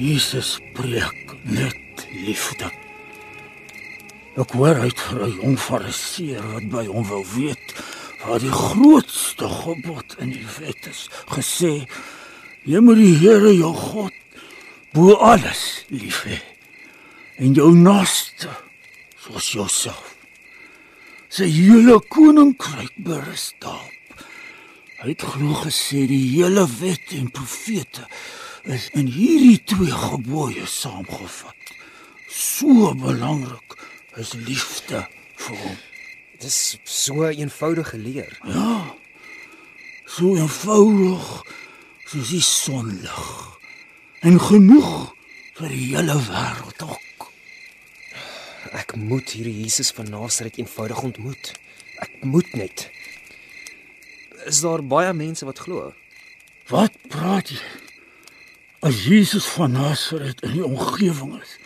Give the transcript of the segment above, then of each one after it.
Jesus preek net liefde. Ek hoor uit vir 'n jong fariseer wat by hom wou weet wat die grootste gebod in die wet is. Gesê: Jy moet die Here jou God bo alles lief hê en jou naaste soos jouself. Sy hele koninkryk berus daarop. Hy het glo gesê die hele wet en profete is in hierdie twee gebooie saamgevat. So belangrik is liefde vir hom. Dis so eenvoudig geleer. Ja. So eenvoudig soos die sonlig. En genoeg vir die hele wêreld ook. Ek moet hierdie Jesus van Nasaret eenvoudig ontmoet. Ek moet net. Is daar baie mense wat glo? Wat praat jy? As Jesus van Nasaret in die omgewing is,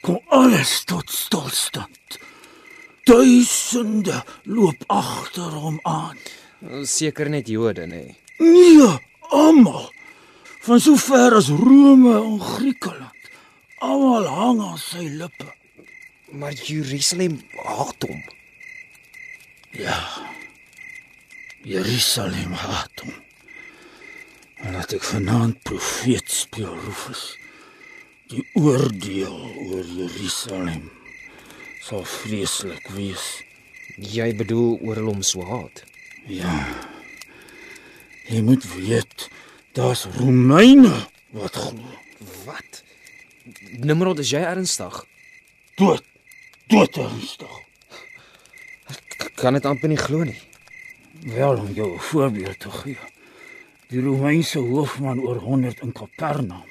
kom alles tot stilstand. Duisende loop agter hom aan. Seker net Jode, nê. Nee, almal. Van so ver as Rome en Griekeland. Almal hang aan sy lippe. Maar Jerusalem haat hom. Ja. Jerusalem haat hom. En laat ek vanaand profeet speel Rufus. Die oordeel oor Jerusalem sal vreeslik wees. Jy bedoel oor hom so haat. Ja. Jy moet weet, daar's Romeine wat glo. Wat? Nimrod, is jy ernstig? Dood. Dood ernstig. Ek kan dit amper nie glo nie. Wel om jou 'n voorbeeld te gee. Die Romeinse hoofman oor 100 in Kapernaum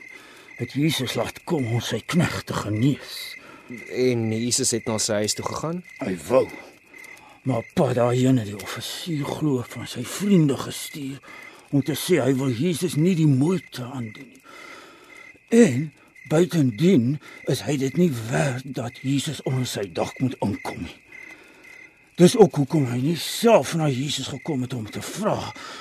het Jesus laat kom om sy knegte genees. En Jesus het na sy huis toe gegaan. Hy wou. Maar pa daarheen het die offisier glo van sy vriende gestuur om te sê hy wil Jesus nie die moeite aandoen nie. En buitendien is hy dit nie werd dat Jesus onder sy dak moet inkom nie. Dis ook hoekom hy nie self na Jesus gekom het om te vra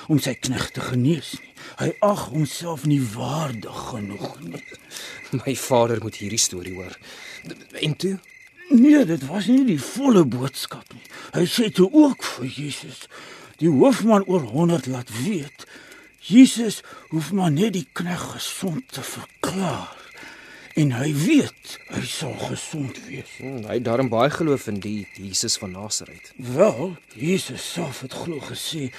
om sy knegt te genees nie. Hy ag homself nie waardig genoeg nie. My vader moet hierdie storie hoor. En toe? Nee, dit was nie die volle boodskap nie. Hy sê toe ook vir Jesus, die hoofman oor 100 laat weet, Jesus hoef maar net die knegt gesond te verklaar en hy weet hy sal gesond wees. Hmm, hy het daarom baie geloof in die Jesus van Nasaret. Wel, Jesus self het glo gesê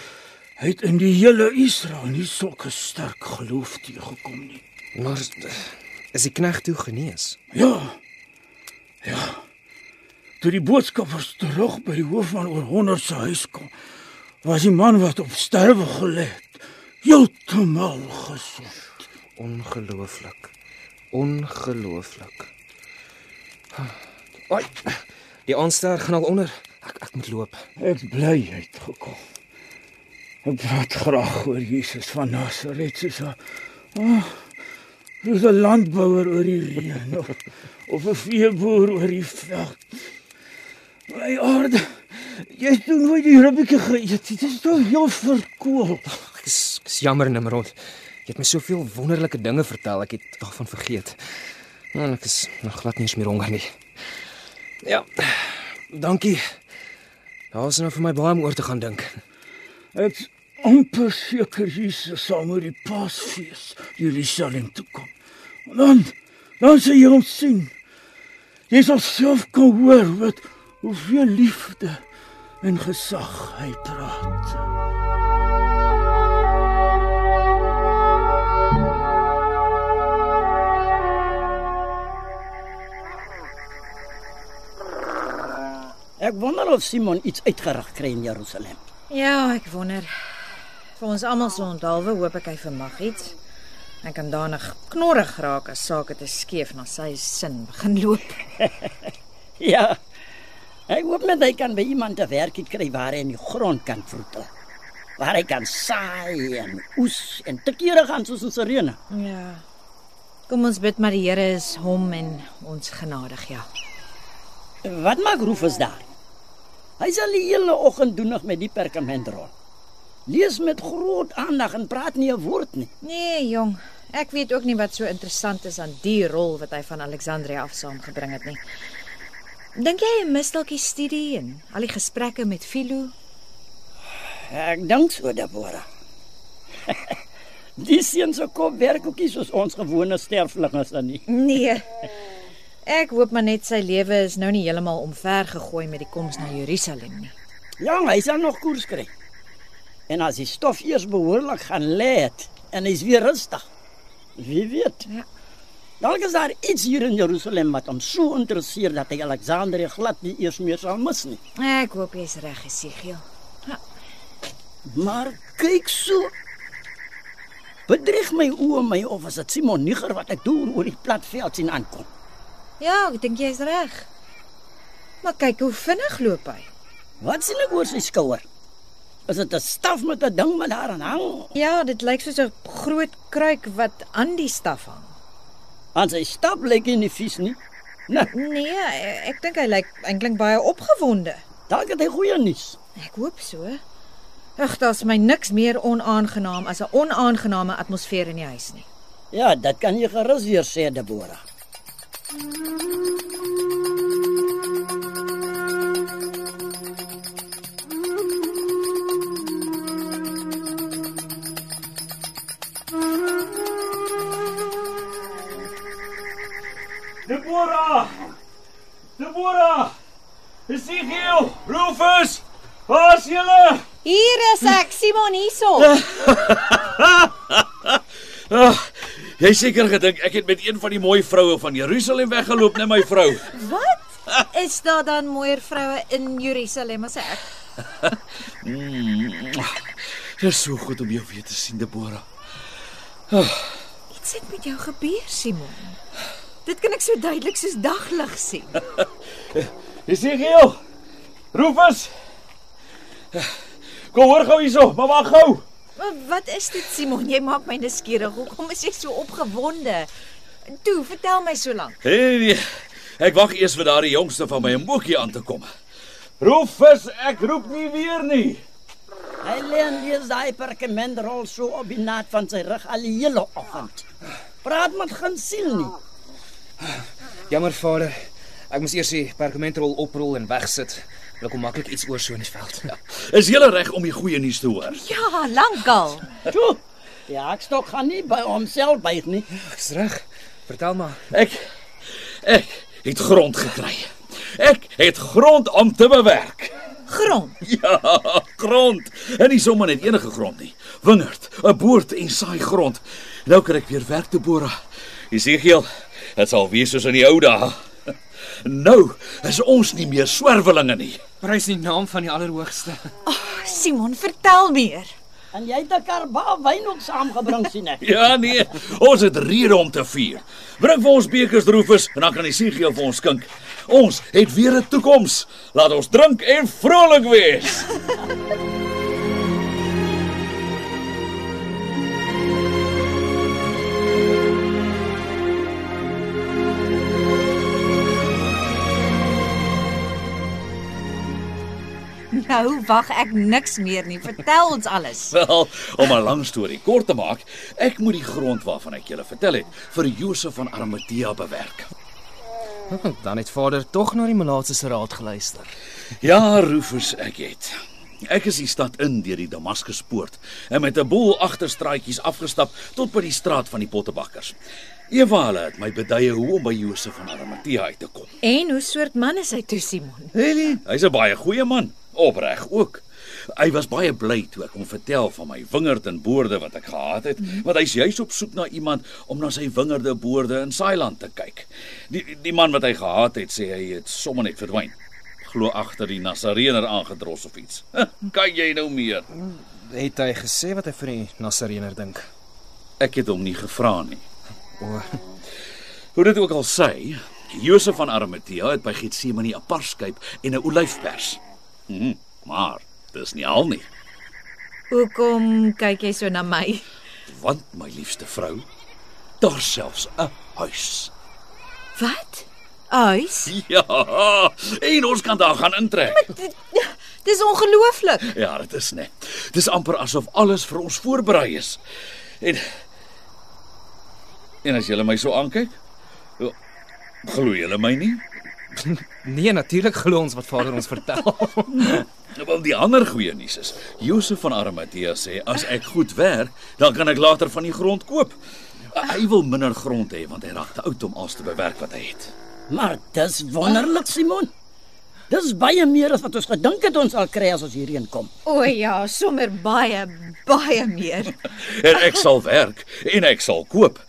hy het in die hele Israel nie sulke sterk geloof teëgekom nie. Maar is die knegt toe genees? Ja. Ja. Toe die boodskappers terug by die hoofman oor 100 se huis kom, was die man wat op sterwe gelê het, heeltemal gesond. Ongelooflik. Ongelooflik. Ai. Die aanster gaan al onder. Ek ek moet loop. Ek bly jy het gekom. Ek praat graag oor Jesus van Nasaret soos 'n oh, soos 'n landbouer oor die reën of of 'n veeboer oor die veld. My aarde, jy het nooit die ribbetjie geëet. Dit is toch heel verkoel. Ek is, ek is jammer Nimrod. Jy het my soveel wonderlike dinge vertel, ek het daarvan vergeet. Nou, ek is nog glad nie eens meer honger nie. Ja. Dankie. Daar is nou vir my baie om oor te gaan dink. Ek amper seker Jesus sal met die Paasfees Jerusalem toe kom. Dan dan sal jy hom sien. Jy sal self kan hoor wat hoeveel liefde en gesag hy praat. Ek wonder of Simon iets uitgerig kry in Jerusalem. Ja, ek wonder. Vir ons almal se onthaalwe hoop ek hy vermag iets. Hy kan danig knorrig raak as sake te skeef na sy sin begin loop. Ja. Ek hoop net hy kan by iemand 'n werkie kry waar hy in die grond kan vroetel. Waar hy kan saai en oes en te kere gaan soos 'n sirene. Ja. Kom ons bid maar die Here is hom en ons genadig, ja. Wat maak Rufus daar? Hy sal die hele oggend doenig met die perkamentrol. Lees met groot aandag en praat nie 'n woord nie. Nee, jong. Ek weet ook nie wat so interessant is aan die rol wat hy van Alexandria af saamgebring het nie. Dink jy hy mis dalk die studie en al die gesprekke met Philo? Ek dink so, Deborah. die seun se kop werk ook nie soos ons gewone sterflinge dan nie. Nee. Ek hoop maar net sy lewe is nou nie heeltemal omver gegooi met die koms na Jerusalem nie. Ja, hy sal nog koers kry. En as die stof eers behoorlik gaan lê het en hy's weer rustig. Wie weet? Ja. Dalk is daar iets hier in Jerusalem wat hom so interesseer dat hy Alexandrië glad nie eers meer sal mis nie. Ek hoop jy's reg, Esegiel. Maar kyk so. Bedrieg my oë my of is dit Simon Niger wat ek deur oor die platveld sien aankom? Ja, ek dink jy's reg. Maar kyk hoe vinnig loop hy. Wat sien ek oor sy skouer? Is dit 'n staf met 'n ding wat daaraan hang? Ja, dit lyk soos 'n groot kruik wat aan die staf hang. Aan sy stap lyk hy nie vies nie. Nee, Nee, ek dink hy lyk eintlik baie opgewonde. dalk het hy goeie nuus. Ek hoop so. Ag, daar's my niks meer onaangenaam as 'n onaangename atmosfeer in die huis nie. Ja, dit kan jy gerus weer sê, Deborah. Deborah! Deborah! Ezekiel, Rufus! Waar's julle? Hier is ek, Simon hierso. Ag, jy seker gedink ek het met een van die mooi vroue van Jerusalem weggeloop, net my vrou. Wat? Is daar dan mooier vroue in Jerusalem as ek? Dis so goed om jou weer te sien, Deborah. Iets het met jou gebeur, Simon. Dit kan ek so duidelik soos daglig sien. Ezekiel! Rufus! Kom hoor gou hierso, maar wag gou. Wat is dit, Simon? Jy maak my nuuskierig. Hoekom is jy so opgewonde? Toe, vertel my so lank. Hey, nee, ek wag eers vir daardie jongste van my 'n boekie aan te kom. Rufus, ek roep nie weer nie. Hy lê en lees daai perkamentrol so op die naad van sy rug al die hele oggend. Praat met geen siel nie. Jammer vader. Ek moes eers die perkamentrol oprol en wegsit. Wil kom maklik iets oor so in die veld. Ja. Is jy reg om die goeie nuus te hoor? Ja, lankal. Toe. Ja, ek stok gaan nie by homself byt nie. Ek's reg. Vertel maar. Ek ek het grond gekry. Ek het grond om te bewerk. Grond. Ja, grond. En nie sommer net enige grond nie. Wingerd, 'n boord en saai grond. Nou kan ek weer werk te boere. Esegiel, dit sal wees soos in die ou dae. Nou is ons nie meer swerwelinge nie. Prys die naam van die Allerhoogste. Simon, vertel meer. En jy het 'n karba wyn ook saamgebring sien ek. Ja nee, ons het rede om te vier. Bring vir ons bekers droefes en dan kan Esegiel vir ons skink. Ons het weer 'n toekoms. Laat ons drink en vrolik wees. Nou wag ek niks meer nie. Vertel ons alles. Wel, om 'n lang storie kort te maak, ek moet die grond waarvan ek julle vertel het vir Josef van Arimatea bewerk. Dan het vader tog na die melaatse se raad geluister. Ja, Rufus, ek het. Ek is die stad in deur die Damaskuspoort en met 'n boel agterstraatjies afgestap tot by die straat van die pottebakkers. Eva hulle het my beduie hoe om by Josef van Arimatea uit te kom. En hoe soort man is hy toe, Simon? Hy's 'n baie goeie man, opreg ook. Hy was baie bly toe ek hom vertel van my wingerd en boorde wat ek gehad het, want hy's juis op soek na iemand om na sy wingerde, boorde in Saailand te kyk. Die die man wat hy gehad het, sê hy het sommer net verdwyn. Glo agter die Nasareëner aangedros of iets. Kan jy nou meer? Het hy gesê wat hy vir die Nasareener dink? Ek het hom nie gevra nie. O, Hoe dit ook al sê, Josef van Arimatea het by Getsemane 'n parskyp en 'n olyfpers. Hm, maar dis nie al nie, Hoekom kyk jy so na my? want my liefste vrou, daar selfs 'n huis. Wat? Huis? Ja, en ons kan daar gaan intrek. Dis ongelooflik. Ja, dit is net. Dis amper asof alles vir ons voorberei is. En En as julle my so aankyk, ja, glo julle my nie? nee, natuurlik glo ons wat Vader ons vertel. Wel die ander goeie nuus is, Josef van Arimatea sê as ek goed werk, dan kan ek later van die grond koop. Hy wil minder grond hê want hy raak te oud om alles te bewerk wat hy het. Maar dis wonderlik, Simon. Dis baie meer as wat ons gedink het ons sal kry as ons hierheen kom. O ja, sommer baie baie meer. En ek sal werk en ek sal koop.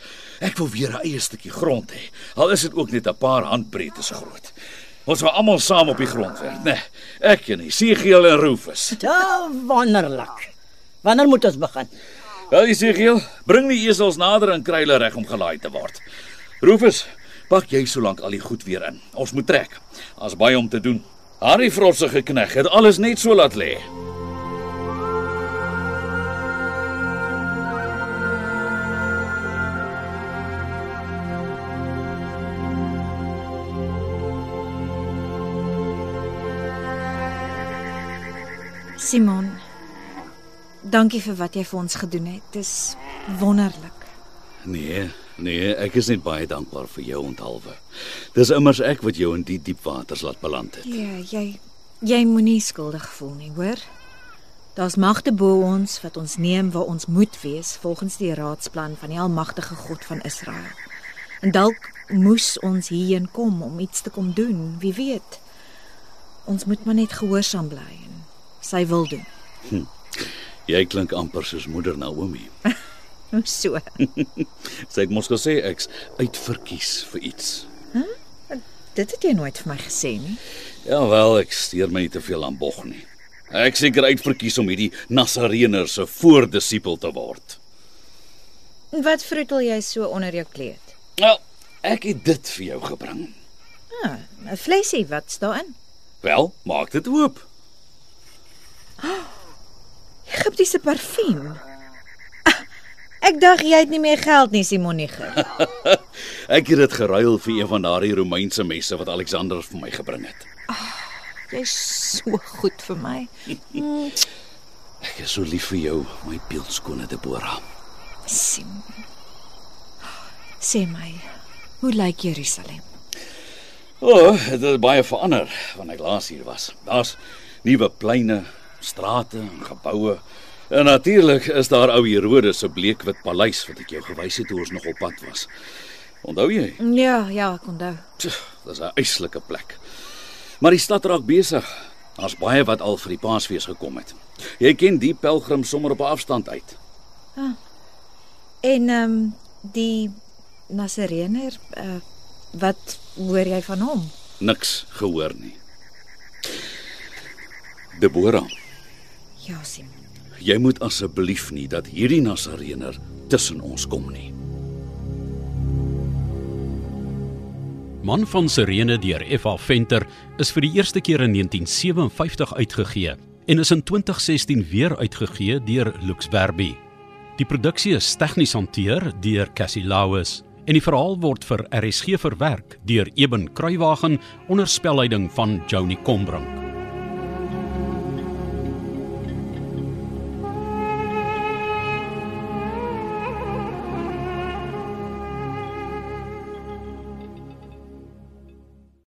Ek wil weer 'n eie stukkie grond hê. Al is dit ook net 'n paar handbreedte so groot. Ons wil almal saam op die grond werk, né? Nee, ek en Sigiel en Rufus. Ja, wonderlik. Wanneer moet ons begin? Wel, Sigiel, bring die esels nader en kry hulle reg om gelaai te word. Rufus, pak jy solank al die goed weer in. Ons moet trek. Daar's baie om te doen. Harry Frotsige knegg het alles net so laat lê. Simon. Dankie vir wat jy vir ons gedoen het. Dis wonderlik. Nee, nee, ek is net baie dankbaar vir jou onthaalwe. Dis immers ek wat jou in die diep waters laat beland het. Ja, jy jy moenie skuldig voel nie, hoor? Daar's magte bo ons wat ons neem waar ons moet wees volgens die raadsplan van die almagtige God van Israel. En dalk moes ons hierheen kom om iets te kom doen, wie weet. Ons moet maar net gehoorsaam bly en sy wil doen. Jy klink amper soos moeder Naomi. Hoe so? Sy het mos gesê ek's uitverkies vir iets. Dit het jy nooit vir my gesê nie. Ja wel, ek steur my nie te veel aan bog nie. Ek seker uitverkies om hierdie Nasareëner se voordisipel te word. Wat vroetel jy so onder jou kleed? Wel, ek het dit vir jou gebring. Ah, 'n flesie, wat's daarin? Wel, maak dit oop. Egiptiese parfuum. Ah, Ek dink jy het nie meer geld nie, Simoniege. Ek het dit geruil vir een van daardie Romeinse messe wat Alexander vir my gebring het. Jy's so goed vir my. Ek is so lief vir jou, my beeldskone Deborah. Simon. Sê my, hoe lyk Jerusalem? O, oh, dit het baie verander wanneer ek laas hier was. Daar's nuwe pleine, strate en geboue. En natuurlik is daar ou Herodes se bleekwit paleis wat ek jou gewys het toe ons nog op pad was. Onthou jy? Ja, ja, ek onthou. Dis 'n eislike plek. Maar die stad raak besig. Daar's baie wat al vir die Paasfees gekom het. Jy ken die pelgrim sommer op 'n afstand uit. En ehm um, die Nasareëner, uh, wat hoor jy van hom? Niks gehoor nie. Deborah, Ja, Simon. jy moet asseblief nie dat hierdie Nasareëner tussen ons kom nie. Man van Sirene deur F.A. Venter is vir die eerste keer in 1957 uitgegee en is in 2016 weer uitgegee deur Lux Verbi. Die produksie is tegnies hanteer deur Cassie Lauis en die verhaal word vir RSG verwerk deur Eben Kruiwagen onder spelleiding van Joni Combrink.